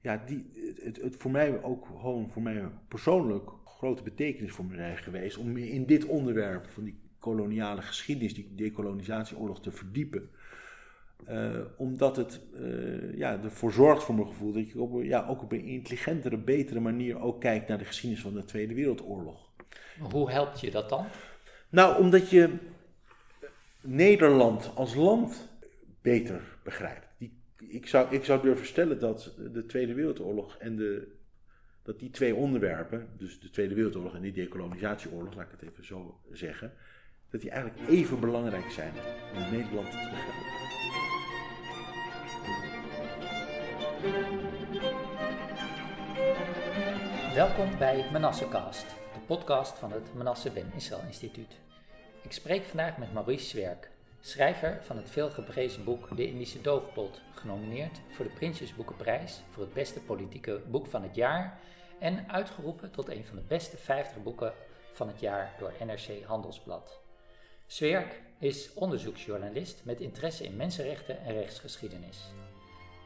ja, die, het, het voor mij ook gewoon voor mij persoonlijk grote betekenis voor mij geweest om in dit onderwerp van die koloniale geschiedenis, die decolonisatieoorlog te verdiepen. Uh, omdat het uh, ja, ervoor zorgt voor mijn gevoel dat je op, ja, ook op een intelligentere, betere manier ook kijkt naar de geschiedenis van de Tweede Wereldoorlog. Hoe helpt je dat dan? Nou, omdat je Nederland als land beter begrijpt. Ik, zou, ik zou durven stellen dat de Tweede Wereldoorlog en de, dat die twee onderwerpen, dus de Tweede Wereldoorlog en die decolonisatieoorlog, laat ik het even zo zeggen, dat die eigenlijk even belangrijk zijn om Nederland te begrijpen. Welkom bij Manassecast, de podcast van het Manasse Ben Israël Instituut. Ik spreek vandaag met Maurice Zwerk, schrijver van het veelgeprezen boek De Indische Doofpot, genomineerd voor de Prinsjesboekenprijs voor het beste politieke boek van het jaar en uitgeroepen tot een van de beste 50 boeken van het jaar door NRC Handelsblad. Zwerk is onderzoeksjournalist met interesse in mensenrechten en rechtsgeschiedenis.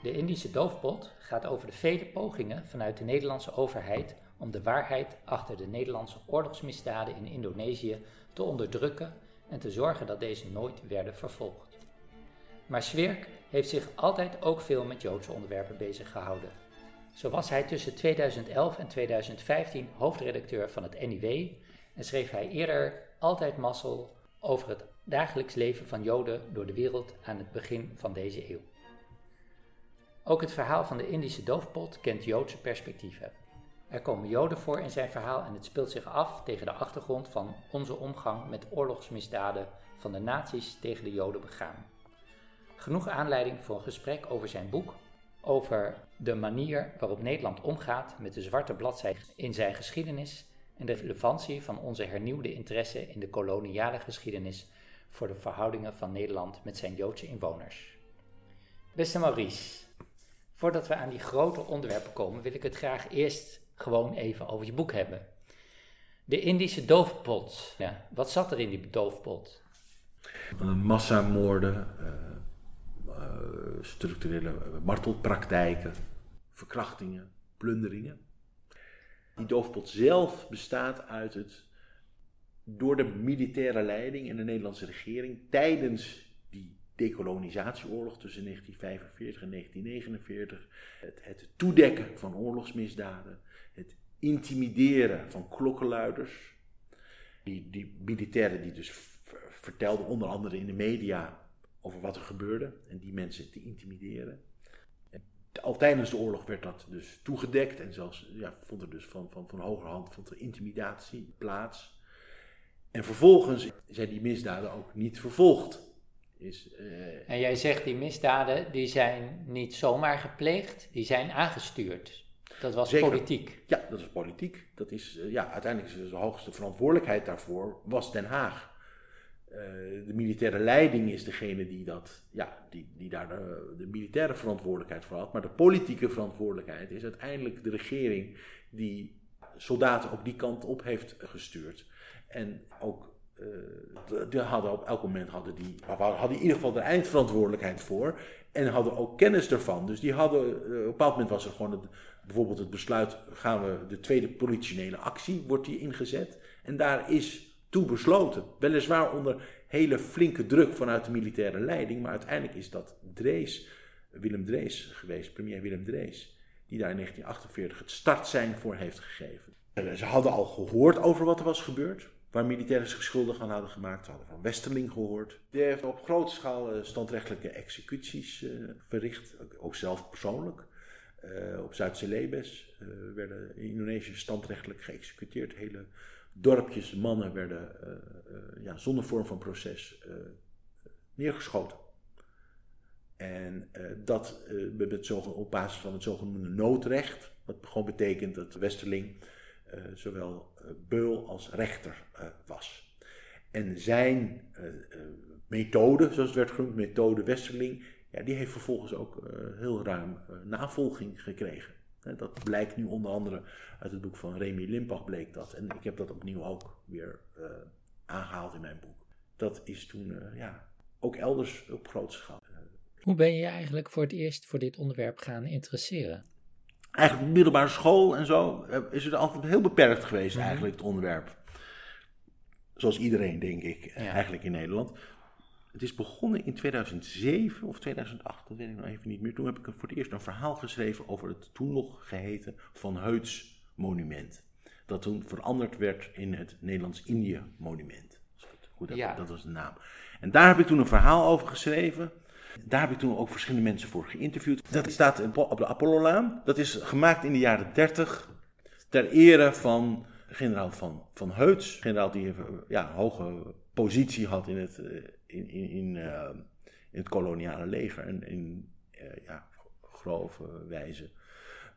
De Indische doofpot gaat over de vele pogingen vanuit de Nederlandse overheid om de waarheid achter de Nederlandse oorlogsmisdaden in Indonesië te onderdrukken en te zorgen dat deze nooit werden vervolgd. Maar Swerk heeft zich altijd ook veel met Joodse onderwerpen bezig gehouden. Zo was hij tussen 2011 en 2015 hoofdredacteur van het NIW en schreef hij eerder altijd Massel over het dagelijks leven van Joden door de wereld aan het begin van deze eeuw. Ook het verhaal van de Indische doofpot kent Joodse perspectieven. Er komen Joden voor in zijn verhaal en het speelt zich af tegen de achtergrond van onze omgang met oorlogsmisdaden van de nazi's tegen de Joden begaan. Genoeg aanleiding voor een gesprek over zijn boek, over de manier waarop Nederland omgaat met de zwarte bladzijde in zijn geschiedenis en de relevantie van onze hernieuwde interesse in de koloniale geschiedenis voor de verhoudingen van Nederland met zijn Joodse inwoners. Beste Maurice, voordat we aan die grote onderwerpen komen, wil ik het graag eerst gewoon even over je boek hebben. De Indische doofpot. Ja, wat zat er in die doofpot? Massamoorden, uh, uh, structurele martelpraktijken, verkrachtingen, plunderingen. Die doofpot zelf bestaat uit het door de militaire leiding en de Nederlandse regering tijdens die decolonisatieoorlog tussen 1945 en 1949, het, het toedekken van oorlogsmisdaden, intimideren van klokkenluiders, die, die militairen die dus vertelden onder andere in de media over wat er gebeurde en die mensen te intimideren. al tijdens de oorlog werd dat dus toegedekt en zelfs ja, vond er dus van, van, van hogerhand vond er intimidatie plaats. En vervolgens zijn die misdaden ook niet vervolgd. Is, uh, en jij zegt die misdaden die zijn niet zomaar gepleegd, die zijn aangestuurd. Dat was politiek. Ja, dat is politiek. Dat is, uh, ja, uiteindelijk is de hoogste verantwoordelijkheid daarvoor was Den Haag. Uh, de militaire leiding is degene die, dat, ja, die, die daar de, de, militaire verantwoordelijkheid voor had. Maar de politieke verantwoordelijkheid is uiteindelijk de regering die soldaten ook die kant op heeft gestuurd. En ook die hadden op elk moment hadden die, hadden in ieder geval de eindverantwoordelijkheid voor. En hadden ook kennis ervan. Dus die hadden, uh, op een bepaald moment was er gewoon bijvoorbeeld het besluit, gaan we de tweede politionele actie, wordt die ingezet. En daar is toe besloten. Weliswaar onder hele flinke druk vanuit de militaire leiding, maar uiteindelijk is dat Drees, Willem Drees geweest, premier Willem Drees, die daar in 1948 het startsein voor heeft gegeven. En ze hadden al gehoord over wat er was gebeurd waar militairen zich schuldig aan hadden gemaakt. Ze hadden van Westerling gehoord. Die heeft op grote schaal eh, standrechtelijke executies uh, verricht, ook zelf persoonlijk. Uh, op Zuid-Celebes werden in standrechtelijk geëxecuteerd. Hele dorpjes, mannen werden ja, zonder vorm van proces neergeschoten. En dat op basis van het zogenoemde noodrecht, wat gewoon betekent dat Westerling zowel uh, beul als rechter uh, was. En zijn methode, zoals het werd genoemd, methode Westerling, ja, die heeft vervolgens ook heel ruim navolging gekregen. Dat blijkt nu onder andere uit het boek van Remy Limpach bleek dat. En ik heb dat opnieuw ook weer aangehaald in mijn boek. Dat is toen ja, ook elders op grote schaal. Hoe ben je eigenlijk voor het eerst voor dit onderwerp gaan interesseren? Eigenlijk middelbare school en zo, eh, is het altijd heel beperkt geweest eigenlijk, het onderwerp. Zoals iedereen, denk ik, eh, Ja. eigenlijk in Nederland. Het is begonnen in 2007 of 2008, dat weet ik nog even niet meer. Toen heb ik voor het eerst een verhaal geschreven over het toen nog geheten Van Heuts monument. Dat toen veranderd werd in het Nederlands-Indië monument. Als ik het goed heb, Ja. dat was de naam. En daar heb ik toen een verhaal over geschreven. Daar heb ik toen ook verschillende mensen voor geïnterviewd. Dat staat op de Apollolaan. Dat is gemaakt in de jaren 30 ter ere van generaal Van, van Heuts. Generaal die eh, ja, een hoge positie had in het, eh, in, in, in, eh, in het koloniale leger. En in ja, grove wijze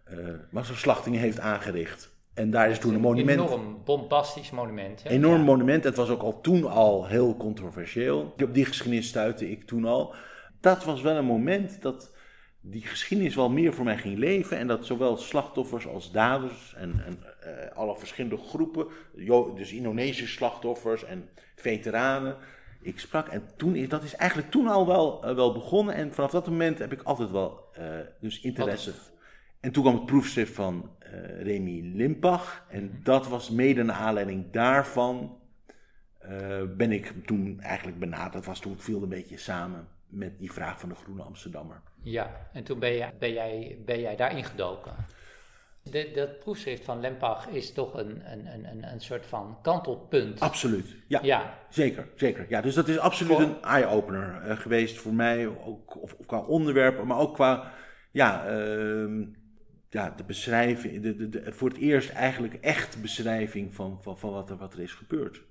eh massaslachtingen heeft aangericht. En daar is toen een monument... Enorm bombastisch monument. Hè? Enorm Ja. monument. Het was ook al toen al heel controversieel. Op die geschiedenis stuitte ik toen al. Dat was wel een moment dat die geschiedenis wel meer voor mij ging leven. En dat zowel slachtoffers als daders en, en eh, alle verschillende groepen, dus Indonesische slachtoffers en veteranen, ik sprak. En toen is, dat is eigenlijk toen al wel, eh, wel begonnen. En vanaf dat moment heb ik altijd wel eh, dus interesse. En toen kwam het proefschrift van Remy Limpach. En dat was mede naar aanleiding daarvan. ben ik toen eigenlijk benaderd. Dat was toen viel een beetje samen met die vraag van de Groene Amsterdammer. Ja, en toen ben, je, ben, jij, ben jij daarin gedoken. De, dat proefschrift van Lempach is toch een, een, een, een, soort van kantelpunt. Absoluut. Ja, Ja, zeker, zeker. Ja, dus dat is absoluut Voor- een eye-opener eh, geweest voor mij. Ook, of, of qua onderwerpen, maar ook qua ja, ehm, ja, de beschrijving. De, de, de, voor het eerst eigenlijk echt beschrijving van, van, van wat, er, wat er is gebeurd.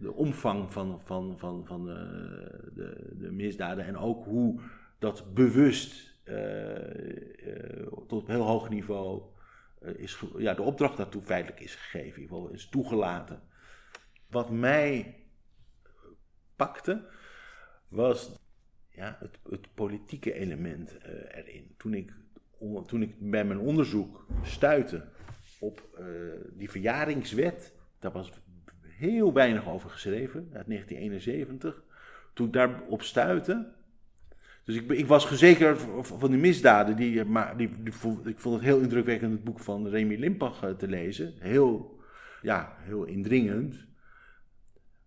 De omvang van, van, van, van de, de, de misdaden en ook hoe dat bewust eh, eh, tot op heel hoog niveau eh, is, ja, de opdracht daartoe feitelijk is gegeven, in ieder geval is toegelaten. Wat mij pakte, was ja, het, het politieke element eh, erin. Toen ik, toen ik bij mijn onderzoek stuitte op eh, die verjaringswet, daar was heel weinig over geschreven, uit 1971. Toen ik daarop stuitte, dus ik, ik was gezekerd van de misdaden, die, maar die, die ik vond het heel indrukwekkend het boek van Remy Limpach eh, te lezen. Heel, ja, heel indringend.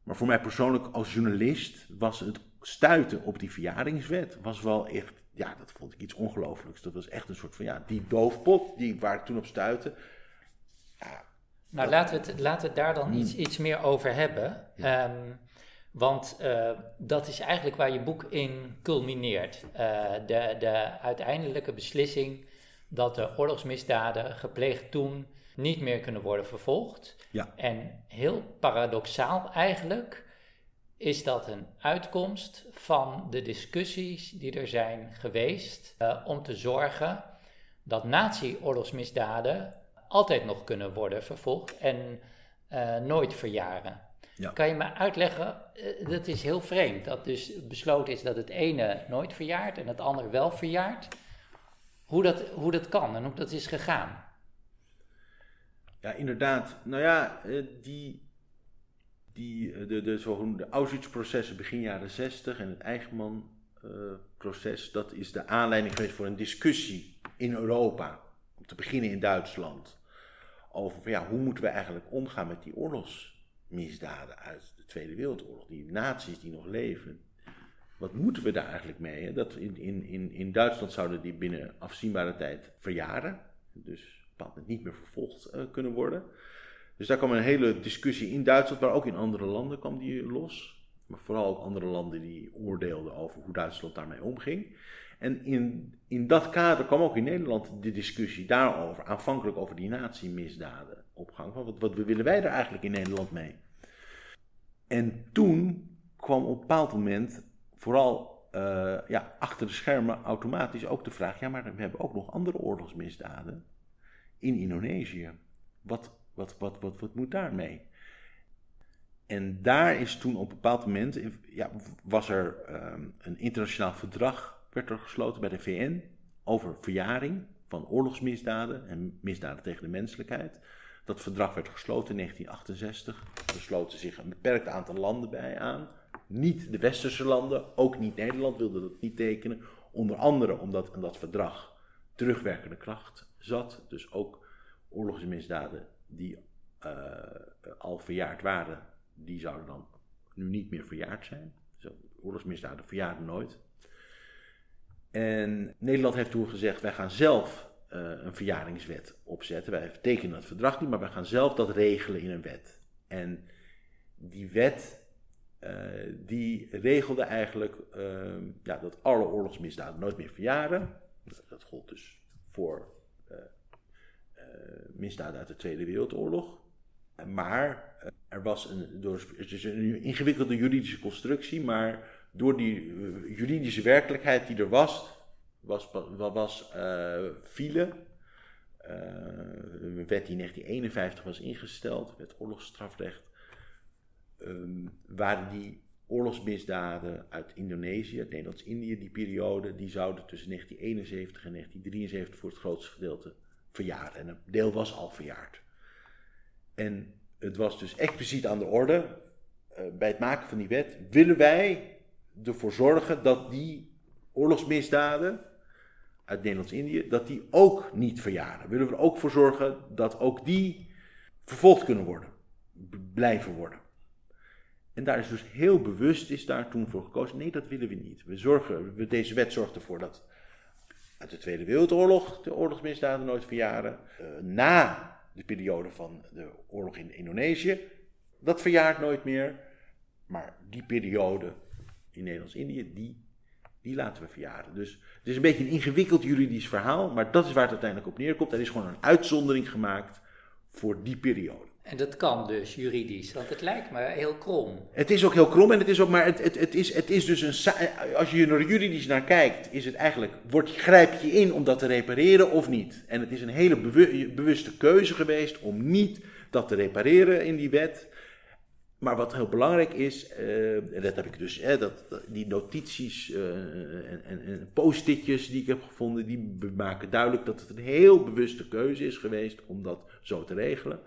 Maar voor mij persoonlijk als journalist was het stuiten op die verjaringswet was wel echt, ja, dat vond ik iets ongelooflijks. Dat was echt een soort van, ja, die doofpot die, waar ik toen op stuitte. Nou laten we het, laten we het daar dan iets, iets meer over hebben. Ehm, want eh, dat is eigenlijk waar je boek in culmineert. Eh, de, de uiteindelijke beslissing dat de oorlogsmisdaden gepleegd toen niet meer kunnen worden vervolgd. Ja. En heel paradoxaal eigenlijk is dat een uitkomst van de discussies die er zijn geweest eh, om te zorgen dat nazi-oorlogsmisdaden altijd nog kunnen worden vervolgd en eh, nooit verjaren. Ja. Kan je me uitleggen, eh, dat is heel vreemd, dat dus besloten is dat het ene nooit verjaart en het andere wel verjaart. Hoe dat, hoe dat kan en hoe dat is gegaan. Ja, inderdaad. Nou ja, eh, die, die, de, de zogenoemde Auschwitz-processen begin jaren 60 en het Eichmann-proces, dat is de aanleiding geweest voor een discussie in Europa, om te beginnen in Duitsland, over ja, hoe moeten we eigenlijk omgaan met die oorlogsmisdaden uit de Tweede Wereldoorlog, die nazi's die nog leven. Wat moeten we daar eigenlijk mee? Dat in, in, in, in Duitsland zouden die binnen afzienbare tijd verjaren. Dus niet meer vervolgd eh, kunnen worden. Dus daar kwam een hele discussie in Duitsland, maar ook in andere landen kwam die los. Maar vooral ook andere landen die oordeelden over hoe Duitsland daarmee omging. En in, in dat kader kwam ook in Nederland de discussie daarover, aanvankelijk over die nazi-misdaden op gang. Van Wat, wat willen wij er eigenlijk in Nederland mee? En toen kwam op een bepaald moment vooral eh, ja, achter de schermen automatisch ook de vraag: ja, maar we hebben ook nog andere oorlogsmisdaden in Indonesië. Wat, wat, wat, wat, wat moet daarmee? En daar is toen op een bepaald moment, ja, was er ehm, een internationaal verdrag, werd er gesloten bij de VN over verjaring van oorlogsmisdaden en misdaden tegen de menselijkheid. Dat verdrag werd gesloten in 1968. Er sloten zich een beperkt aantal landen bij aan. Niet de westerse landen, ook niet Nederland wilde dat niet tekenen. Onder andere omdat aan dat verdrag terugwerkende kracht zat. Dus ook oorlogsmisdaden die al verjaard waren, die zouden dan nu niet meer verjaard zijn. Dus oorlogsmisdaden verjaarden nooit. En Nederland heeft toen gezegd: wij gaan zelf een verjaringswet opzetten. Wij tekenen het verdrag niet, maar wij gaan zelf dat regelen in een wet. En die wet uh, die regelde eigenlijk uh, ja, dat alle oorlogsmisdaden nooit meer verjaren. Dat gold dus voor uh, misdaden uit de Tweede Wereldoorlog. Maar er was een, door, het is een ingewikkelde juridische constructie, maar door die juridische werkelijkheid die er was, was, was file. een wet die in 1951 was ingesteld, wet oorlogsstrafrecht um, waren die oorlogsmisdaden uit Indonesië, Nederlands-Indië, die periode, die zouden tussen 1971 en 1973 voor het grootste gedeelte verjaren. En een deel was al verjaard. En het was dus expliciet aan de orde, bij het maken van die wet, willen wij ervoor zorgen dat die oorlogsmisdaden uit Nederlands-Indië, dat die ook niet verjaren. Willen we er ook voor zorgen dat ook die vervolgd kunnen worden, blijven worden. En daar is dus heel bewust is daar toen voor gekozen. Nee, dat willen we niet. We zorgen, deze wet zorgt ervoor dat uit de Tweede Wereldoorlog de oorlogsmisdaden nooit verjaren. Uh, na de periode van de oorlog in Indonesië, dat verjaart nooit meer. Maar die periode in Nederlands-Indië, die, die laten we verjaren. Dus het is een beetje een ingewikkeld juridisch verhaal, maar dat is waar het uiteindelijk op neerkomt. Er is gewoon een uitzondering gemaakt voor die periode. En dat kan dus juridisch, want het lijkt me heel krom. Het is ook heel krom en het is ook, maar het, het, het, is, het is dus een. Als je er juridisch naar kijkt, is het eigenlijk. Wordt, grijp je in om dat te repareren of niet? En het is een hele bewuste keuze geweest om niet dat te repareren in die wet. Maar wat heel belangrijk is, uh, en dat heb ik dus, dat, die notities uh, en, en, en post-itjes die ik heb gevonden, die maken duidelijk dat het een heel bewuste keuze is geweest om dat zo te regelen.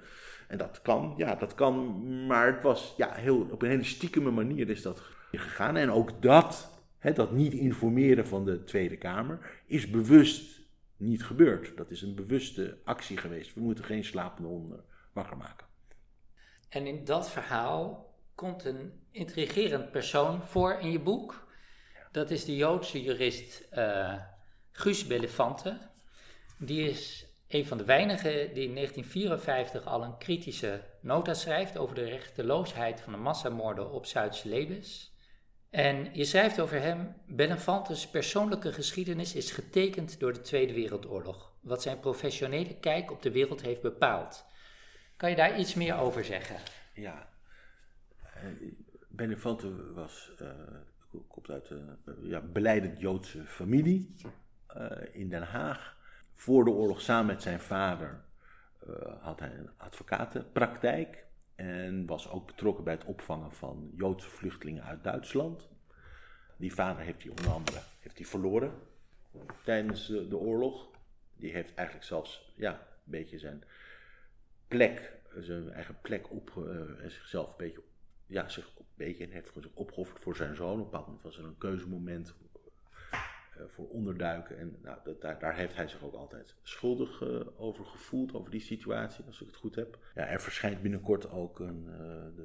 En dat kan, ja, dat kan, maar het was ja, heel, op een hele stiekeme manier is dat gegaan. En ook dat, hè, dat niet informeren van de Tweede Kamer, is bewust niet gebeurd. Dat is een bewuste actie geweest. We moeten geen slapende honden wakker maken. En in dat verhaal komt een intrigerend persoon voor in je boek. Dat is de Joodse jurist uh, Guus Belefante. Die is een van de weinigen die in 1954 al een kritische nota schrijft over de rechteloosheid van de massamoorden op Zuid-Celebes. En je schrijft over hem: Benefantes persoonlijke geschiedenis is getekend door de Tweede Wereldoorlog, wat zijn professionele kijk op de wereld heeft bepaald. Kan je daar iets meer over zeggen? Ja, eh, Benefante was, uh, komt uit een ja, beleidend Joodse familie in Den Haag voor de oorlog samen met zijn vader had hij een advocatenpraktijk en was ook betrokken bij het opvangen van Joodse vluchtelingen uit Duitsland. Die vader heeft hij onder andere heeft hij verloren tijdens de, oorlog. Die heeft eigenlijk zelfs ja, een beetje zijn plek, zijn eigen plek op, uh, zichzelf een beetje, ja, zich een beetje en heeft zich opgeofferd voor zijn zoon. Op een bepaald moment was er een keuzemoment eh, voor onderduiken. En nou, dat, daar, heeft hij zich ook altijd schuldig uh, over gevoeld, over die situatie, als ik het goed heb. Ja, er verschijnt binnenkort ook een, uh,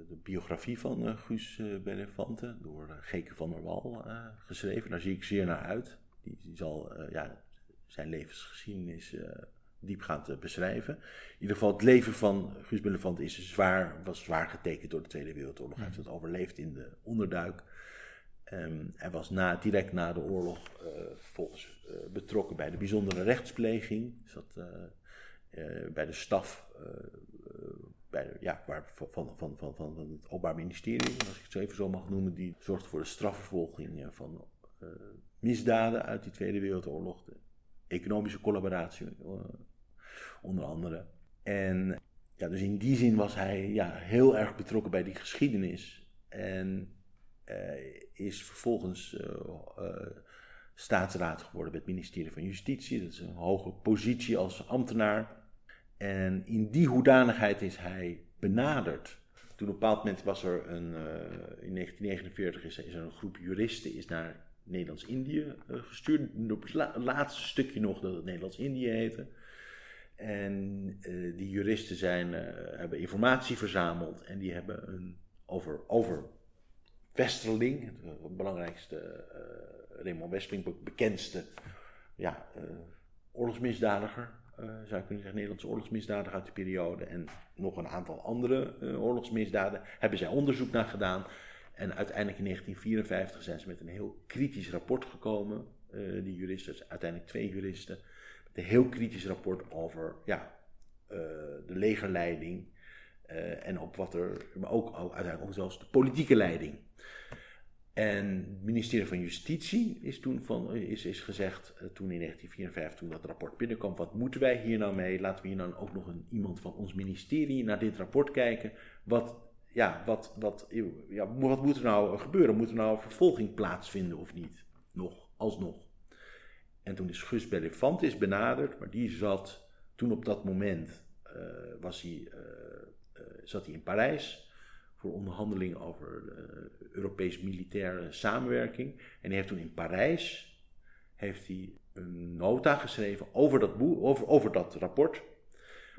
de, biografie van Guus Benefante door Geke van der Wal geschreven. Daar zie ik zeer naar uit. Die, die zal ja, zijn levensgeschiedenis diepgaand beschrijven. In ieder geval, het leven van Guus Benefante is zwaar, was zwaar getekend door de Tweede Wereldoorlog. Hij heeft het overleefd in de onderduik. Um, hij was na, direct na de oorlog uh, volgens uh, betrokken bij de bijzondere rechtspleging. Zat uh, bij de staf bij de, ja, waar, van, van, van, van, van het Openbaar Ministerie, als ik het zo even zo mag noemen, die zorgde voor de strafvervolging van misdaden uit die Tweede Wereldoorlog. De economische collaboratie onder andere. En ja, dus in die zin was hij ja, heel erg betrokken bij die geschiedenis. En uh, is vervolgens uh, staatsraad geworden bij het ministerie van Justitie. Dat is een hoge positie als ambtenaar. En in die hoedanigheid is hij benaderd. Toen op een bepaald moment was er een, in 1949 is, er een groep juristen is naar Nederlands-Indië gestuurd. Het laatste stukje nog dat het Nederlands-Indië heette. En die juristen zijn, hebben informatie verzameld en die hebben een, over, over Westerling, het belangrijkste, Raymond Westerling, bekendste ja, oorlogsmisdadiger, zou je kunnen zeggen, Nederlandse oorlogsmisdadiger uit die periode. En nog een aantal andere oorlogsmisdaden hebben zij onderzoek naar gedaan. En uiteindelijk in 1954 zijn ze met een heel kritisch rapport gekomen. Uh, die juristen, dus uiteindelijk twee juristen. Een heel kritisch rapport over ja, uh, de legerleiding. Uh, en op wat er, maar ook, ook, uiteindelijk ook zelfs de politieke leiding. En het ministerie van Justitie is toen van, is, is gezegd, toen in 1954, toen dat rapport binnenkwam, wat moeten wij hier nou mee? Laten we hier nou ook nog een, iemand van ons ministerie naar dit rapport kijken. Wat ja, wat, wat, ja, wat moet er nou gebeuren? Moet er nou vervolging plaatsvinden of niet? Nog, alsnog. En toen is Gus Bellefantis benaderd, maar die zat toen op dat moment, uh, was hij, uh, uh, zat hij in Parijs voor onderhandelingen over Europees militaire samenwerking. En hij heeft toen in Parijs heeft hij een nota geschreven over dat, boek, over, over dat rapport.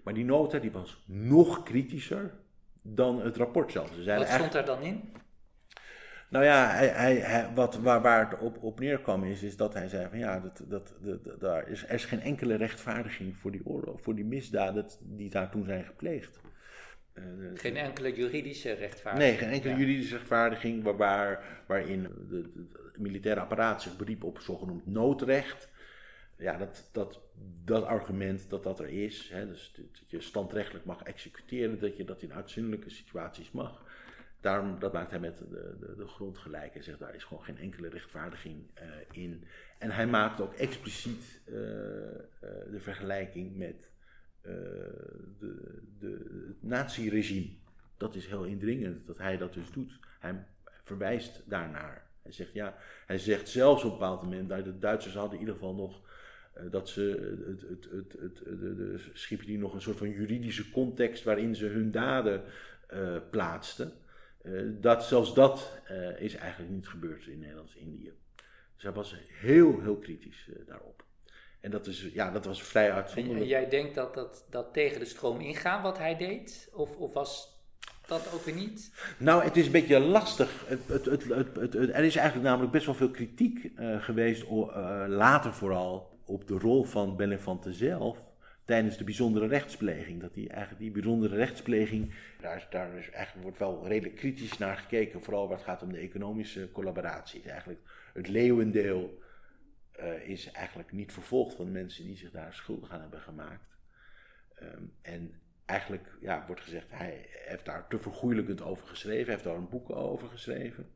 Maar die nota die was nog kritischer dan het rapport zelf. Ze wat stond daar dan in? Nou ja, hij, hij, wat, waar, waar het op, op neerkwam is, is dat hij zei van ja, dat, dat, dat, daar is, er is geen enkele rechtvaardiging voor die oorlog, voor die misdaden die daar toen zijn gepleegd. Uh, geen enkele juridische rechtvaardiging? Nee, geen enkele juridische rechtvaardiging waar, waar, waarin het militaire apparaat zich beriep op zogenoemd noodrecht ja, dat, dat, dat argument dat dat er is, hè, dus dat je standrechtelijk mag executeren, dat je dat in uitzonderlijke situaties mag. Daarom, dat maakt hij met de, de, de grond gelijk. Hij zegt, daar is gewoon geen enkele rechtvaardiging uh, in. En hij maakt ook expliciet uh, uh, de vergelijking met de, de, het naziregime. Dat is heel indringend dat hij dat dus doet. Hij verwijst daarnaar. Hij zegt, ja, hij zegt zelfs op een bepaald moment, dat de Duitsers hadden in ieder geval nog eh, dat ze het, het, het, het, de, de, die nog een soort van juridische context waarin ze hun daden plaatsten. Uh, dat, zelfs dat uh, is eigenlijk niet gebeurd in Nederlands-Indië. Dus hij was heel, heel kritisch daarop. En dat, is, ja, dat was vrij uitzonderlijk. En, jij denkt dat, dat dat tegen de stroom ingaan wat hij deed? Of, of was dat ook weer niet? Nou, het is een beetje lastig. Het, het, het, er is eigenlijk namelijk best wel veel kritiek geweest, later vooral, op de rol van Bellefante zelf tijdens de bijzondere rechtspleging. Dat die eigenlijk die bijzondere rechtspleging, daar, daar is eigenlijk, wordt wel redelijk kritisch naar gekeken, vooral waar het gaat om de economische collaboratie. Eigenlijk het leeuwendeel uh, is eigenlijk niet vervolgd van mensen die zich daar schuldig aan hebben gemaakt. Um, en eigenlijk ja, wordt gezegd, hij heeft daar te vergoeilijkend over geschreven, hij heeft daar een boek over geschreven.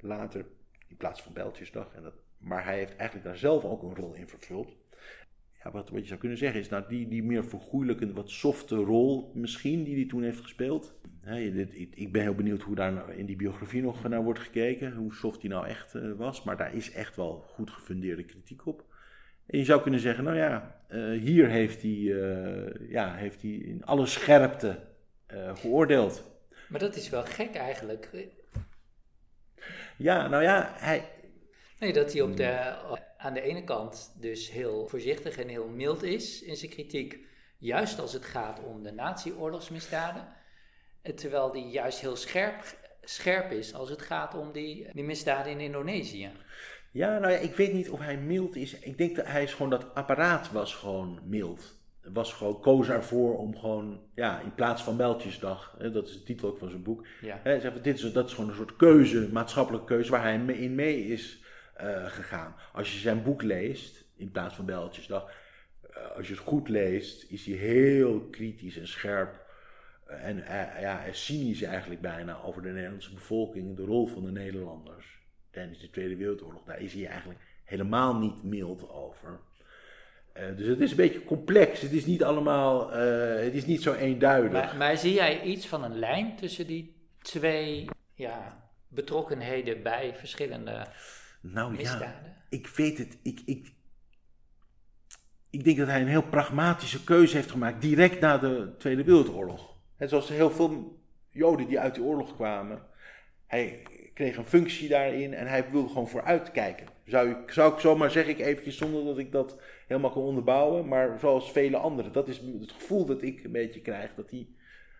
Later, in plaats van Bijltjesdag. En dat maar hij heeft eigenlijk daar zelf ook een rol in vervuld. Ja, wat, wat je zou kunnen zeggen is, nou, die, die meer vergoeilijkende, wat softe rol misschien die hij toen heeft gespeeld. dit, ik, ik, ben heel benieuwd hoe daar nou in die biografie nog naar wordt gekeken, hoe soft hij nou echt uh, was. Maar daar is echt wel goed gefundeerde kritiek op. En je zou kunnen zeggen, nou ja, uh, hier heeft hij, uh, ja, heeft hij in alle scherpte geoordeeld. Maar dat is wel gek eigenlijk. Ja, nou ja, hij, Nee, dat hij op de, aan de ene kant dus heel voorzichtig en heel mild is in zijn kritiek, juist als het gaat om de nazi-oorlogsmisdaden. Terwijl hij juist heel scherp, scherp is als het gaat om die, die misdaden in Indonesië. Ja, nou ja, ik weet niet of hij mild is. Ik denk dat hij is gewoon, dat apparaat was gewoon mild. Was gewoon, koos ervoor om gewoon, ja, in plaats van Mijltjesdag, hè, dat is de titel ook van zijn boek. Ja. Hè, dit is, dat is gewoon een soort keuze, maatschappelijke keuze, waar hij in mee is uh, gegaan. Als je zijn boek leest, in plaats van Bijltjesdag, uh, als je het goed leest, is hij heel kritisch en scherp. Uh, en ja, cynisch eigenlijk bijna over de Nederlandse bevolking en de rol van de Nederlanders tijdens de Tweede Wereldoorlog. Daar is hij eigenlijk helemaal niet mild over. dus het is een beetje complex. Het is niet allemaal, het is niet zo eenduidig. Maar, maar zie jij iets van een lijn tussen die twee ja, betrokkenheden bij verschillende nou ja, ik weet het. Ik, ik, ik denk dat hij een heel pragmatische keuze heeft gemaakt direct na de Tweede Wereldoorlog. En zoals heel veel Joden die uit die oorlog kwamen. Hij kreeg een functie daarin en hij wilde gewoon vooruitkijken. Zou ik, zou ik zomaar zeggen, ik eventjes zonder dat ik dat helemaal kan onderbouwen. Maar zoals vele anderen, dat is het gevoel dat ik een beetje krijg. Dat die,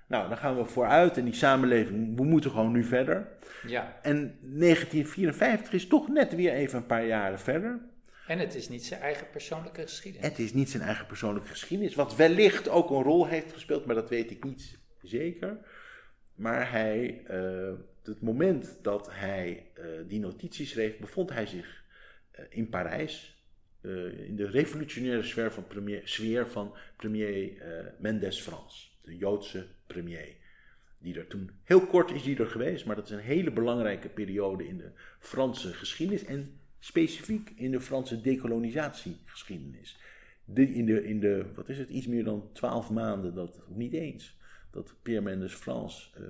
nou, dan gaan we vooruit en die samenleving, we moeten gewoon nu verder. Ja. En 1954 is toch net weer even een paar jaren verder. En het is niet zijn eigen persoonlijke geschiedenis. Het is niet zijn eigen persoonlijke geschiedenis, wat wellicht ook een rol heeft gespeeld, maar dat weet ik niet zeker. Maar hij, uh, het moment dat hij uh, die notitie schreef, bevond hij zich uh, in Parijs. in de revolutionaire sfeer van premier, sfeer van premier Mendes France, de Joodse premier. Die er toen, heel kort is die er geweest, maar dat is een hele belangrijke periode in de Franse geschiedenis. En specifiek in de Franse decolonisatiegeschiedenis. De, in, de, in de, wat is het, iets meer dan twaalf maanden, dat, niet eens, dat Pierre Mendes France uh,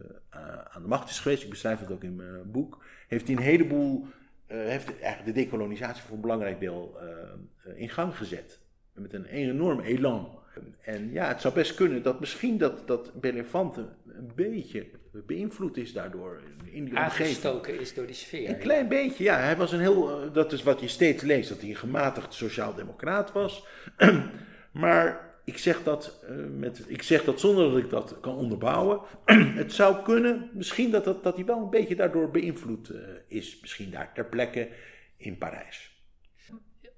aan de macht is geweest, ik beschrijf het ook in mijn boek, heeft hij een heleboel, uh, heeft eigenlijk de decolonisatie voor een belangrijk deel uh, in gang gezet. Met een enorm elan. En ja, het zou best kunnen dat misschien dat, dat Belefante een beetje beïnvloed is daardoor. In die Aangestoken is door die sfeer. Een klein beetje, ja. Hij was een heel, dat is wat je steeds leest, dat hij een gematigd sociaal-democraat was. maar ik zeg, dat, uh, met, ik zeg dat zonder dat ik dat kan onderbouwen. het zou kunnen, misschien dat, dat, dat hij wel een beetje daardoor beïnvloed uh, is. Misschien daar ter plekke in Parijs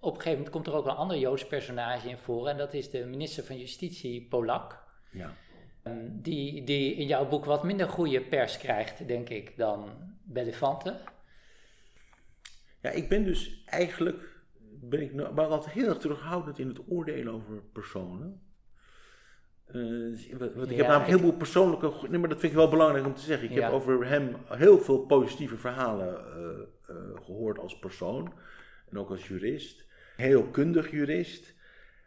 op een gegeven moment komt er ook een ander Joods personage in voor. En dat is de minister van Justitie, Polak. Ja. Die, die in jouw boek wat minder goede pers krijgt, denk ik, dan Belefante. Ja, ik ben dus eigenlijk ben ik maar altijd heel erg terughoudend in het oordelen over personen. Uh, wat, wat, ik heb namelijk heel veel persoonlijke. Nee, maar dat vind ik wel belangrijk om te zeggen. Ik ja. heb over hem heel veel positieve verhalen uh, uh, gehoord als persoon. En ook als jurist heel kundig jurist.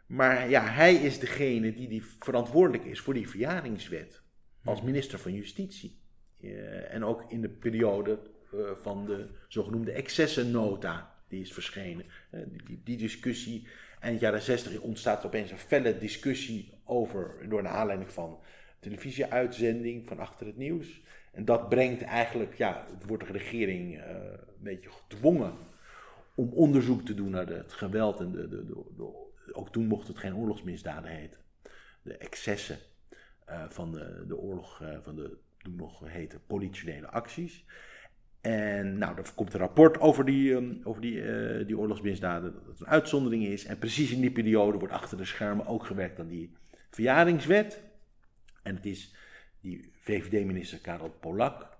Maar ja, hij is degene die, die verantwoordelijk is voor die verjaringswet. Als minister van Justitie. Uh, en ook in de periode uh, van de zogenoemde excessennota die is verschenen. Uh, die, die, discussie, eind jaren 60 ontstaat er opeens een felle discussie over, door een aanleiding van televisieuitzending van Achter het Nieuws. En dat brengt eigenlijk, ja, het wordt de regering een beetje gedwongen om onderzoek te doen naar het geweld en de, de, de, ook toen mocht het geen oorlogsmisdaden heten. De excessen uh, van de, de oorlog, uh, van de toen nog heten politionele acties. En nou, er komt een rapport over die, um, over die, die oorlogsmisdaden, dat het een uitzondering is. En precies in die periode wordt achter de schermen ook gewerkt aan die verjaringswet. En het is die VVD-minister Karel Polak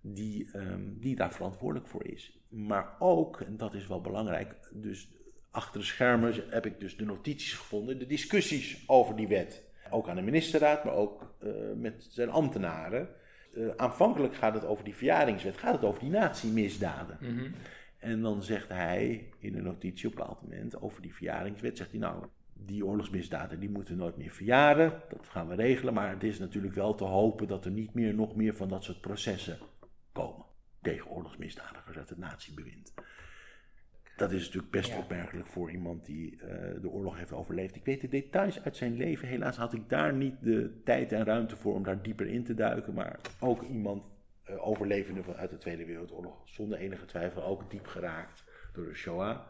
die, um, die daar verantwoordelijk voor is maar ook, en dat is wel belangrijk, dus achter de schermen heb ik dus de notities gevonden, de discussies over die wet. Ook aan de ministerraad, maar ook uh, met zijn ambtenaren. Uh, aanvankelijk gaat het over die verjaringswet, gaat het over die natiemisdaden. Mm -hmm. En dan zegt hij in een notitie op een bepaald moment over die verjaringswet, zegt hij nou, die oorlogsmisdaden die moeten nooit meer verjaren, dat gaan we regelen, maar het is natuurlijk wel te hopen dat er niet meer nog meer van dat soort processen komen tegen oorlogsmisdadigers uit het natiebewind. Dat is natuurlijk best ja. opmerkelijk voor iemand die uh, de oorlog heeft overleefd. Ik weet de details uit zijn leven. Helaas had ik daar niet de tijd en ruimte voor om daar dieper in te duiken. Maar ook iemand uh, overlevende uit de Tweede Wereldoorlog, zonder enige twijfel ook diep geraakt door de Shoah.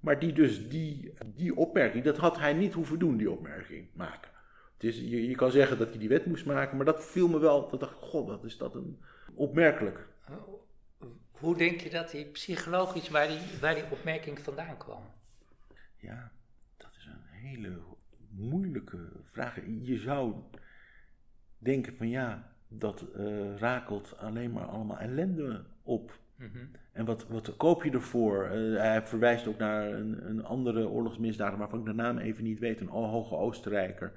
Maar die dus die, die opmerking, dat had hij niet hoeven doen, die opmerking maken. Het is, je, je kan zeggen dat hij die wet moest maken, maar dat viel me wel. Dat dacht ik, god, dat is dat een opmerkelijk. Hoe denk je dat hij psychologisch, waar die, waar die opmerking vandaan kwam? Ja, dat is een hele moeilijke vraag. Je zou denken van ja, dat uh, rakelt alleen maar allemaal ellende op. Mm -hmm. En wat, wat koop je ervoor? Uh, hij verwijst ook naar een, een andere oorlogsmisdaad, waarvan ik de naam even niet weet, een hoge Oostenrijker,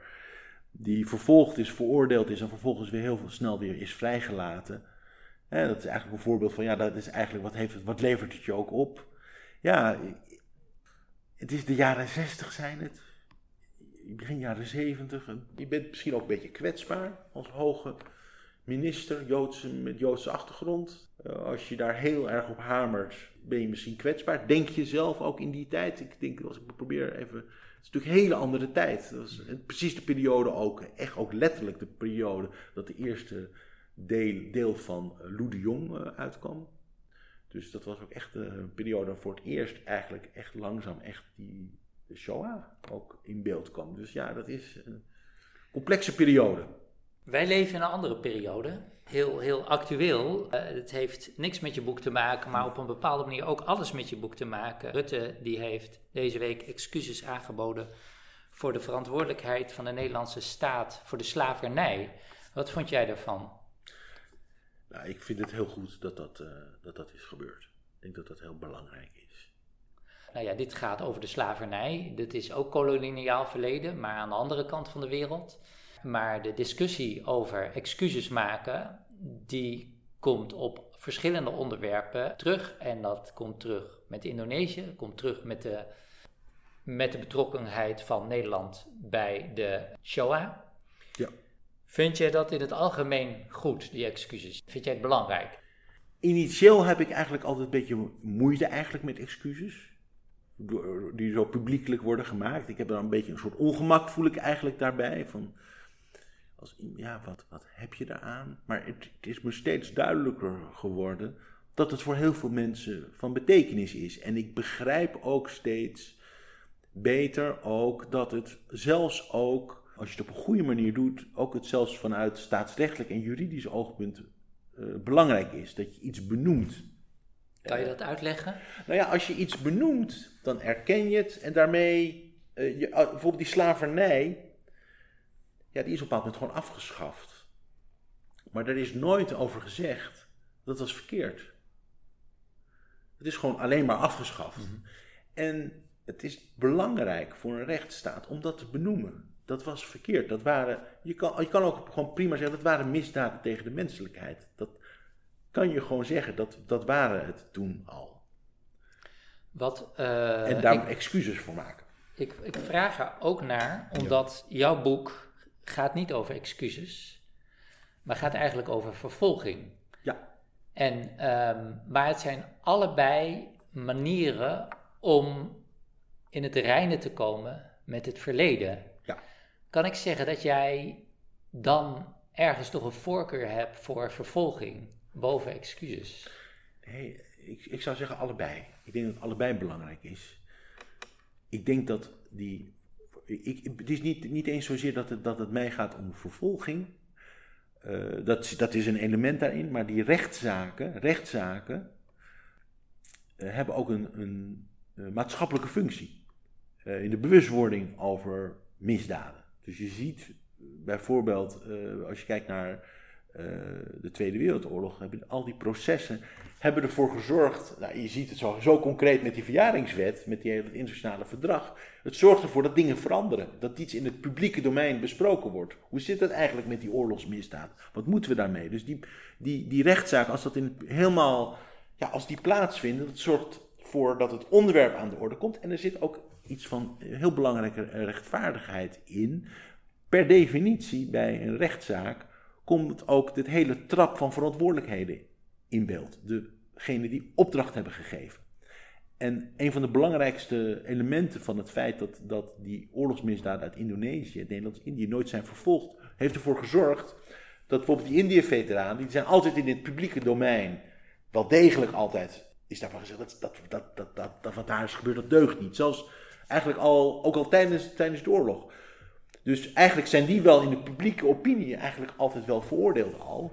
die vervolgd is, veroordeeld is en vervolgens weer heel snel weer is vrijgelaten. Dat is eigenlijk een voorbeeld van, ja, dat is eigenlijk, wat, heeft wat levert het je ook op? Ja, het is de jaren zestig zijn het, begin jaren zeventig. Je bent misschien ook een beetje kwetsbaar als hoge minister Joodse, met Joodse achtergrond. Uh, als je daar heel erg op hamert, ben je misschien kwetsbaar. Denk je zelf ook in die tijd? Ik denk, als ik probeer even. Het is natuurlijk een hele andere tijd. Dat is precies de periode ook, echt ook letterlijk de periode dat de eerste deel, deel van eh, Lou de Jong uh, uitkwam. Dus dat was ook echt een periode voor het eerst eigenlijk echt langzaam echt die Shoah ook in beeld kwam. Dus ja, dat is een complexe periode. Wij leven in een andere periode, heel, heel actueel. Uh, het heeft niks met je boek te maken, maar op een bepaalde manier ook alles met je boek te maken. Rutte die heeft deze week excuses aangeboden voor de verantwoordelijkheid van de Nederlandse staat voor de slavernij. Wat vond jij daarvan? Nou, ik vind het heel goed dat dat, uh, dat dat is gebeurd. Ik denk dat dat heel belangrijk is. Nou ja, dit gaat over de slavernij. Dit is ook koloniaal verleden, maar aan de andere kant van de wereld. Maar de discussie over excuses maken, die komt op verschillende onderwerpen terug. En dat komt terug met Indonesië, komt terug met de, met de betrokkenheid van Nederland bij de Shoah. Ja. Vind jij dat in het algemeen goed, die excuses? Vind jij het belangrijk? Initieel heb ik eigenlijk altijd een beetje moeite eigenlijk met excuses. Die zo publiekelijk worden gemaakt. Ik heb er een beetje een soort ongemak voel ik eigenlijk daarbij. Van, als, ja, wat, wat heb je daaraan? Maar het, het is me steeds duidelijker geworden dat het voor heel veel mensen van betekenis is. En ik begrijp ook steeds beter ook dat het zelfs ook, als je het op een goede manier doet, ook het zelfs vanuit staatsrechtelijk en juridisch oogpunt uh, belangrijk is. Dat je iets benoemt. Kan je dat uitleggen? Nou ja, als je iets benoemt, dan erken je het en daarmee, uh, je, bijvoorbeeld die slavernij, ja, die is op een bepaald moment gewoon afgeschaft. Maar er is nooit over gezegd dat was verkeerd. Het is gewoon alleen maar afgeschaft. Mhm. En het is belangrijk voor een rechtsstaat om dat te benoemen. Dat was verkeerd. Dat waren, je, kan, je kan ook gewoon prima zeggen, dat waren misdaden tegen de menselijkheid. Dat kan je gewoon zeggen, dat, dat waren het toen al. Wat, uh, en daar excuses voor maken. Ik, ik vraag er ook naar, omdat jouw boek gaat niet over excuses, maar gaat eigenlijk over vervolging. Ja. En, um, maar het zijn allebei manieren om in het reine te komen met het verleden. Ja. Kan ik zeggen dat jij dan ergens toch een voorkeur hebt voor vervolging boven excuses? Nee, ik, ik zou zeggen allebei. Ik denk dat allebei belangrijk is. Ik denk dat die ik, het is niet, niet eens zozeer dat het, dat het mij gaat om vervolging. Uh, dat, dat is een element daarin, maar die rechtszaken, rechtszaken uh, hebben ook een, een, een maatschappelijke functie. In de bewustwording over misdaden. Dus je ziet bijvoorbeeld, als je kijkt naar de Tweede Wereldoorlog, hebben al die processen hebben ervoor gezorgd, nou, je ziet het zo, zo concreet met die verjaringswet, met die hele internationale verdrag. Het zorgt ervoor dat dingen veranderen, dat iets in het publieke domein besproken wordt. Hoe zit het eigenlijk met die oorlogsmisdaad? Wat moeten we daarmee? Dus die, die, die rechtszaak, als dat in, helemaal, ja, als die plaatsvinden, dat zorgt voor dat het onderwerp aan de orde komt. En er zit ook iets van heel belangrijke rechtvaardigheid in. Per definitie bij een rechtszaak komt ook dit hele trap van verantwoordelijkheden in beeld. Degene die opdracht hebben gegeven. En een van de belangrijkste elementen van het feit dat, dat die oorlogsmisdaden uit Indonesië, Nederlands-Indië, nooit zijn vervolgd, heeft ervoor gezorgd dat bijvoorbeeld die Indië-veteranen, die zijn altijd in het publieke domein, wel degelijk altijd, is daarvan gezegd, dat, dat, dat, dat, dat, dat wat daar is gebeurd, dat deugt niet. Zelfs eigenlijk al, ook al tijdens, tijdens de oorlog. Dus eigenlijk zijn die wel in de publieke opinie eigenlijk altijd wel veroordeeld al.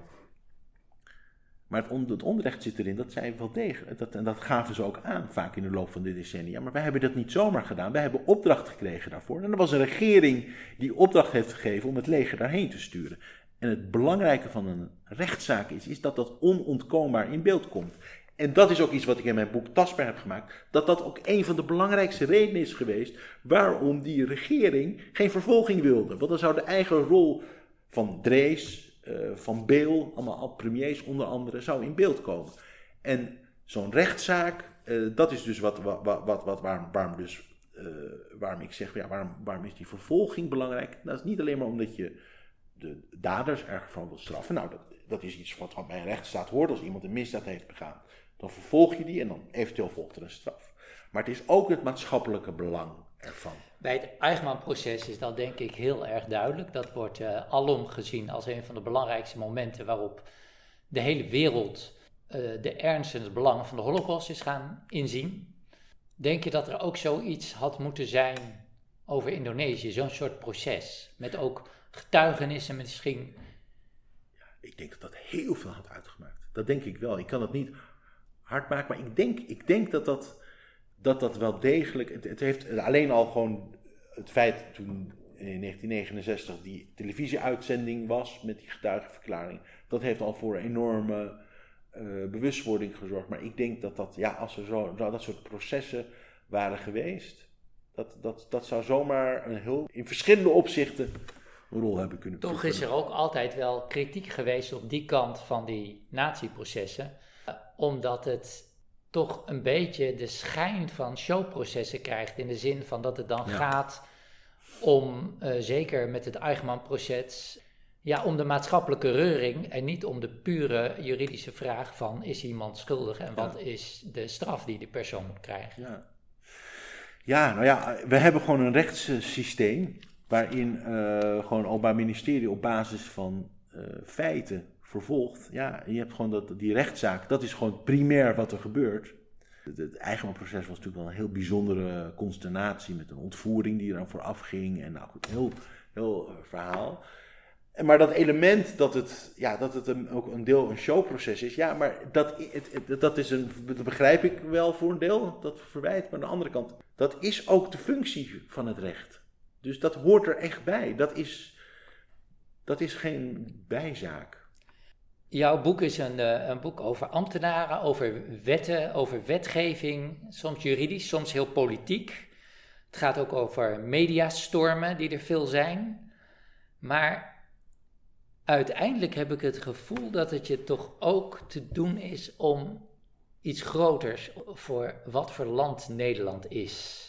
Maar het, onrecht zit erin, dat zij wel tegen. Dat, en dat gaven ze ook aan, vaak in de loop van de decennia. Maar wij hebben dat niet zomaar gedaan. Wij hebben opdracht gekregen daarvoor. En er was een regering die opdracht heeft gegeven om het leger daarheen te sturen. En het belangrijke van een rechtszaak is, is dat dat onontkoombaar in beeld komt. En dat is ook iets wat ik in mijn boek tastbaar heb gemaakt. Dat dat ook een van de belangrijkste redenen is geweest waarom die regering geen vervolging wilde. Want dan zou de eigen rol van Drees, uh, van Beel, allemaal premiers onder andere, zou in beeld komen. En zo'n rechtszaak, uh, dat is dus wat, wat, wat, wat waarom, waarom, dus, uh, waarom ik zeg, ja, waarom, waarom is die vervolging belangrijk? Dat is niet alleen maar omdat je de daders ervan wil straffen. Nou, dat, dat is iets wat bij een rechtsstaat hoort. Als iemand een misdaad heeft begaan, dan vervolg je die en dan eventueel volgt er een straf. Maar het is ook het maatschappelijke belang ervan. Bij het Eichmann-proces is dat denk ik heel erg duidelijk. Dat wordt uh, alom gezien als een van de belangrijkste momenten waarop de hele wereld uh, de ernst en het belang van de Holocaust is gaan inzien. Denk je dat er ook zoiets had moeten zijn over Indonesië, zo'n soort proces? Met ook getuigenissen misschien? Ik denk dat dat heel veel had uitgemaakt. Dat denk ik wel. Ik kan het niet hard maar ik denk, ik denk dat, dat, dat dat wel degelijk. Het, het heeft alleen al gewoon het feit toen in 1969 die televisieuitzending was met die getuigenverklaring. Dat heeft al voor een enorme uh, bewustwording gezorgd. Maar ik denk dat dat, ja, als er zo, dat soort processen waren geweest, dat, dat, dat zou zomaar een heel, in verschillende opzichten een rol hebben kunnen Toch is er ook altijd wel kritiek geweest op die kant van die natieprocessen, omdat het toch een beetje de schijn van showprocessen krijgt. In de zin van dat het dan gaat om, uh, zeker met het Eichmann-proces, ja, om de maatschappelijke reuring en niet om de pure juridische vraag van is iemand schuldig en wat is de straf die die persoon moet krijgen. Ja. ja, nou ja, we hebben gewoon een rechtssysteem waarin uh, gewoon Openbaar Ministerie op basis van uh, feiten vervolgt. Ja, je hebt gewoon dat, die rechtszaak, dat is gewoon primair wat er gebeurt. Het, het was natuurlijk wel een heel bijzondere consternatie met een ontvoering die eraan vooraf ging. En nou goed, heel, heel uh, verhaal. Maar dat element dat het, ja, dat het een, ook een deel een showproces is, ja, maar dat, het, dat, is een, dat begrijp ik wel voor een deel, dat verwijt. Maar aan de andere kant, dat is ook de functie van het recht. Dus dat hoort er echt bij. Dat is, dat is geen bijzaak. Jouw boek is een, eh, een boek over ambtenaren, over wetten, over wetgeving, soms juridisch, soms heel politiek. Het gaat ook over mediastormen die er veel zijn. Maar uiteindelijk heb ik het gevoel dat het je toch ook te doen is om iets groters voor wat voor land Nederland is.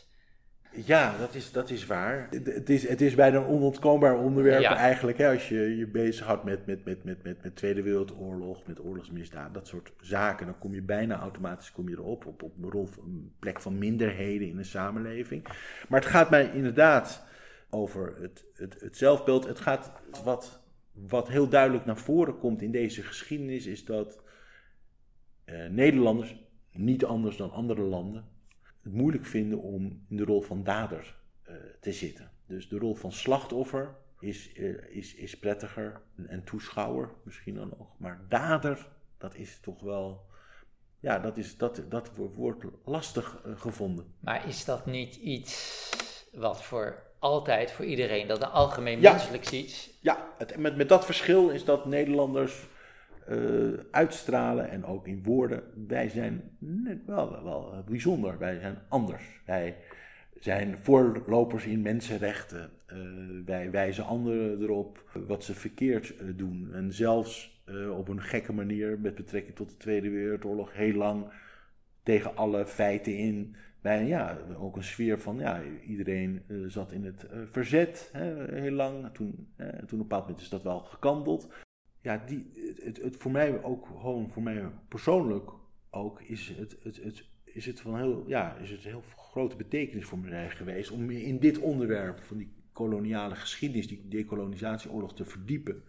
Ja, dat is, dat is waar. Het is, het is bijna een onontkoombaar onderwerp eigenlijk. Hè, als je je bezighoudt met, met, met, met, met, met Tweede Wereldoorlog, met oorlogsmisdaad, dat soort zaken. Dan kom je bijna automatisch kom je erop, op, op een, rol, een plek van minderheden in de samenleving. Maar het gaat mij inderdaad over het, het, het zelfbeeld. Het gaat wat wat heel duidelijk naar voren komt in deze geschiedenis is dat eh, Nederlanders, niet anders dan andere landen, het moeilijk vinden om in de rol van dader uh, te zitten. Dus de rol van slachtoffer is, uh, is, is prettiger en toeschouwer misschien dan nog. Maar dader, dat is toch wel. Ja, dat, is, dat, dat wordt lastig uh, gevonden. Maar is dat niet iets wat voor altijd voor iedereen, dat een algemeen ja. menselijk iets. Ja, het, met, met dat verschil is dat Nederlanders uh, uitstralen en ook in woorden, wij zijn net wel, wel bijzonder, wij zijn anders. Wij zijn voorlopers in mensenrechten. Uh, wij wijzen anderen erop wat ze verkeerd doen. En zelfs op een gekke manier met betrekking tot de Tweede Wereldoorlog heel lang tegen alle feiten in bijna ja, ook een sfeer van ja, iedereen zat in het verzet hè, heel lang. Toen, toen op een bepaald moment is dat wel gekanteld. Ja, die, het, het, voor mij ook gewoon, voor mij persoonlijk ook, is het, het, het, is het van heel, ja, is het heel grote betekenis voor mij geweest om in dit onderwerp van die koloniale geschiedenis, die decolonisatieoorlog te verdiepen.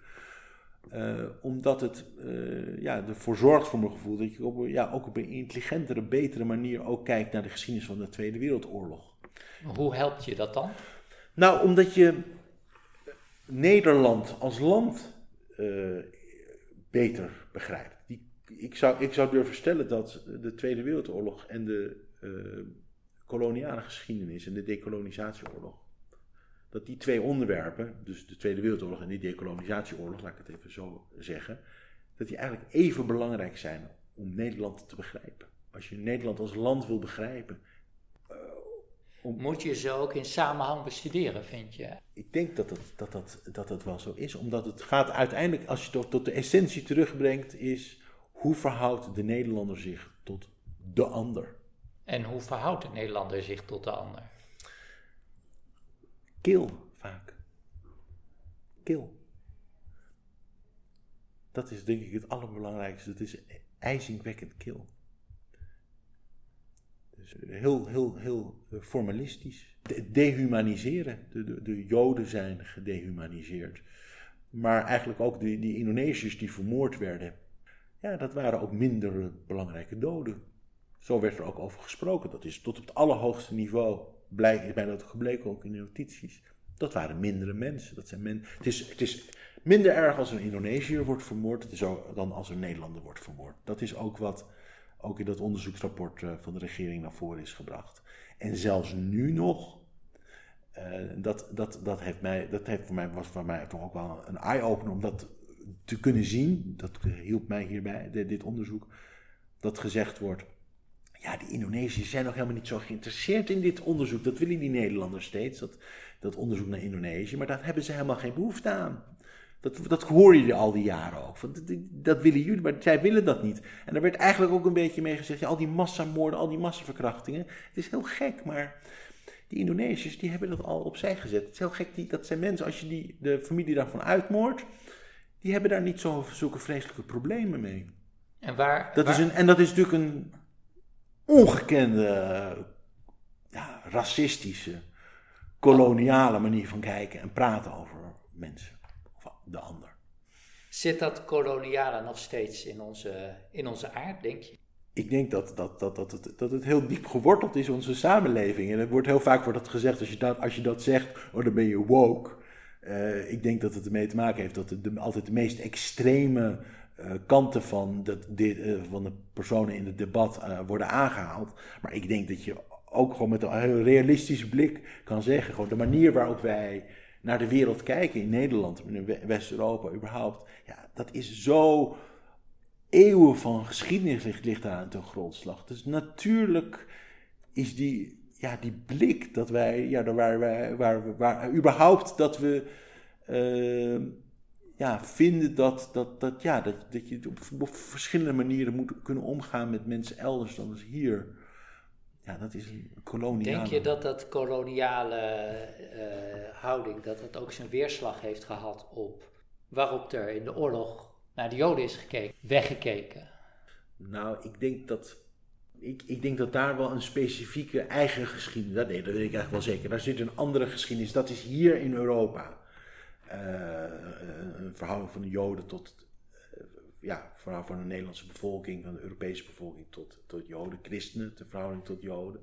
Uh, omdat het uh, ja, ervoor zorgt voor mijn gevoel dat je op, ja, ook op een intelligentere, betere manier ook kijkt naar de geschiedenis van de Tweede Wereldoorlog. Hoe helpt je dat dan? Nou, omdat je Nederland als land uh, beter begrijpt. Die, ik, zou, ik zou durven stellen dat de Tweede Wereldoorlog en de koloniale geschiedenis en de decolonisatieoorlog dat die twee onderwerpen, dus de Tweede Wereldoorlog en die decolonisatieoorlog, laat ik het even zo zeggen, dat die eigenlijk even belangrijk zijn om Nederland te begrijpen. Als je Nederland als land wil begrijpen. Om... Moet je ze ook in samenhang bestuderen, vind je? Ik denk dat dat, dat, dat het wel zo is, omdat het gaat uiteindelijk, als je tot, tot de essentie terugbrengt, is hoe verhoudt de Nederlander zich tot de ander? En hoe verhoudt de Nederlander zich tot de ander? Kil vaak. Kil. Dat is denk ik het allerbelangrijkste. Het is ijzingwekkend kil. Dus heel, heel, heel formalistisch. dehumaniseren. De, de, de, Joden zijn gedehumaniseerd. Maar eigenlijk ook die, die Indonesiërs die vermoord werden. Ja, dat waren ook minder belangrijke doden. Zo werd er ook over gesproken. Dat is tot op het allerhoogste niveau, blijk, is mij dat gebleken ook in de notities. Dat waren mindere mensen. Dat zijn men, het, is, het is minder erg als een Indonesiër wordt vermoord dan als een Nederlander wordt vermoord. Dat is ook wat ook in dat onderzoeksrapport eh, van de regering naar voren is gebracht. En zelfs nu nog, uh, dat, dat, dat, heeft mij, dat heeft voor mij, was voor mij toch ook wel een eye-opener om dat te kunnen zien. Dat hielp mij hierbij, dit onderzoek. Dat gezegd wordt, ja, die Indonesiërs zijn nog helemaal niet zo geïnteresseerd in dit onderzoek. Dat willen die Nederlanders steeds, dat, dat onderzoek naar Indonesië. Maar daar hebben ze helemaal geen behoefte aan. Dat, dat hoor je al die jaren ook. dat, dat, willen jullie, maar zij willen dat niet. En er werd eigenlijk ook een beetje mee gezegd: ja, al die massamoorden, al die massaverkrachtingen. Het is heel gek, maar die Indonesiërs die hebben dat al opzij gezet. Het is heel gek, die, dat zijn mensen, als je die, de familie daarvan uitmoordt, die hebben daar niet zo, zulke vreselijke problemen mee. En, waar, dat Is een, en dat is natuurlijk een ongekende, ja, racistische, koloniale manier van kijken en praten over mensen de ander. Zit dat koloniale nog steeds in onze, in onze aard, denk je? Ik denk dat, dat, dat, dat, het, dat het heel diep geworteld is in onze samenleving. En het wordt heel vaak wordt dat gezegd, als je dat, als je dat zegt, oh, dan ben je woke. Uh, ik denk dat het ermee te maken heeft dat de, altijd de meest extreme uh, kanten van, dat, dit, uh, van de personen in het debat worden aangehaald. Maar ik denk dat je ook gewoon met een heel realistische blik kan zeggen, gewoon de manier waarop wij naar de wereld kijken in Nederland, in West-Europa überhaupt. Ja, dat is zo eeuwen van geschiedenis ligt, daar aan ten grondslag. Dus natuurlijk is die, ja, die blik dat wij, ja, waar, waar, waar, waar überhaupt dat we uh, ja, vinden dat, dat, dat, ja, dat, dat je op, verschillende manieren moet kunnen omgaan met mensen elders dan als hier. Ja, dat is een koloniale... Denk je dat dat koloniale uh, houding, dat het ook zijn weerslag heeft gehad op waarop er in de oorlog naar de Joden is gekeken, weggekeken? Nou, ik denk dat, ik, ik denk dat daar wel een specifieke eigen geschiedenis, dat, nee, dat weet ik eigenlijk wel zeker. Daar zit een andere geschiedenis, dat is hier in Europa. Uh, een verhouding van de Joden tot ja, vooral van de Nederlandse bevolking, van de Europese bevolking tot, tot Joden, christenen, de verhouding tot Joden.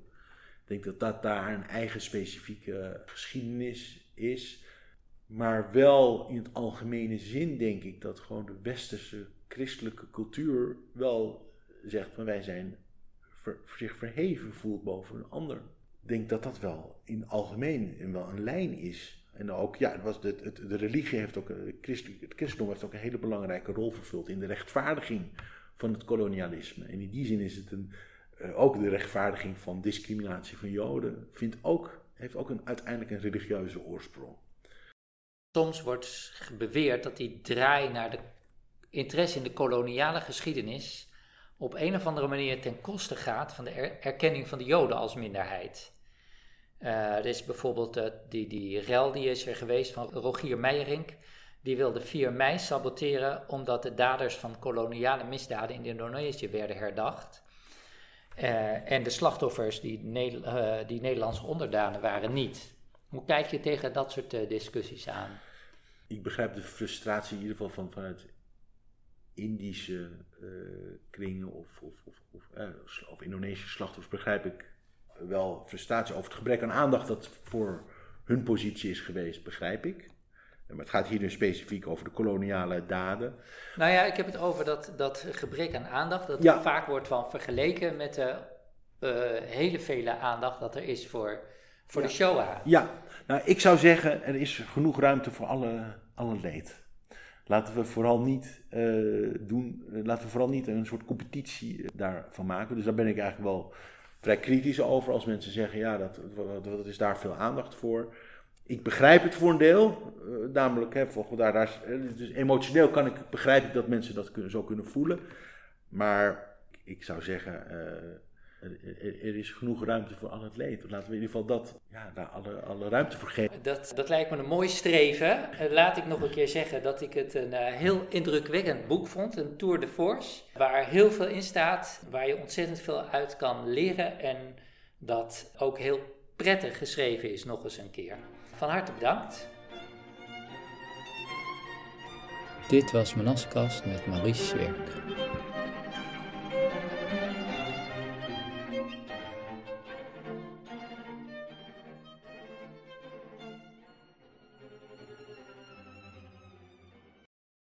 Ik denk dat dat daar een eigen specifieke geschiedenis is. Maar wel in het algemene zin denk ik dat gewoon de westerse christelijke cultuur wel zegt van wij zijn zich verheven voelt boven een ander. Ik denk dat dat wel in het algemeen wel een lijn is. En ook, ja, het was de, de religie heeft ook, het christendom heeft ook een hele belangrijke rol vervuld in de rechtvaardiging van het kolonialisme. En in die zin is het een, uh, ook de rechtvaardiging van discriminatie van Joden, vindt ook, heeft ook een, uiteindelijk een religieuze oorsprong. Soms wordt beweerd dat die draai naar de interesse in de koloniale geschiedenis op een of andere manier ten koste gaat van de erkenning van de Joden als minderheid. Uh, er is bijvoorbeeld uh, die, die rel die is er geweest van Rogier Meijerink. Die wilde 4 mei saboteren omdat de daders van koloniale misdaden in Indonesië werden herdacht. Uh, en de slachtoffers, die, die Nederlandse onderdanen, waren niet. Hoe kijk je tegen dat soort discussies aan? Ik begrijp de frustratie in ieder geval van, vanuit Indische kringen of, of, of, of Indonesische slachtoffers, begrijp ik wel frustratie over het gebrek aan aandacht dat voor hun positie is geweest, begrijp ik. Maar het gaat hier nu specifiek over de koloniale daden. Nou ja, ik heb het over dat, dat gebrek aan aandacht. Dat vaak wordt van vergeleken met de uh, hele vele aandacht dat er is voor, voor de Shoah. Ja, nou ik zou zeggen, er is genoeg ruimte voor alle, alle leed. Laten we vooral niet uh, doen, laten we vooral niet een soort competitie daarvan maken. Dus daar ben ik eigenlijk wel vrij kritisch over als mensen zeggen, ja, dat, dat, is daar veel aandacht voor. Ik begrijp het voor een deel, uh, namelijk, hè, daar, daar, dus emotioneel kan ik, begrijp ik dat mensen dat kunnen, zo kunnen voelen. Maar ik zou zeggen, uh, er, is genoeg ruimte voor al het leed. Laten we in ieder geval dat, ja, daar alle, alle ruimte voor geven. Dat, dat lijkt me een mooi streven. Eh, laat ik nog een keer zeggen dat ik het een uh, heel indrukwekkend boek vond, een Tour de Force, waar heel veel in staat, waar je ontzettend veel uit kan leren en dat ook heel prettig geschreven is nog eens een keer. Van harte bedankt. Dit was Manaskast met Maurice Zwerk.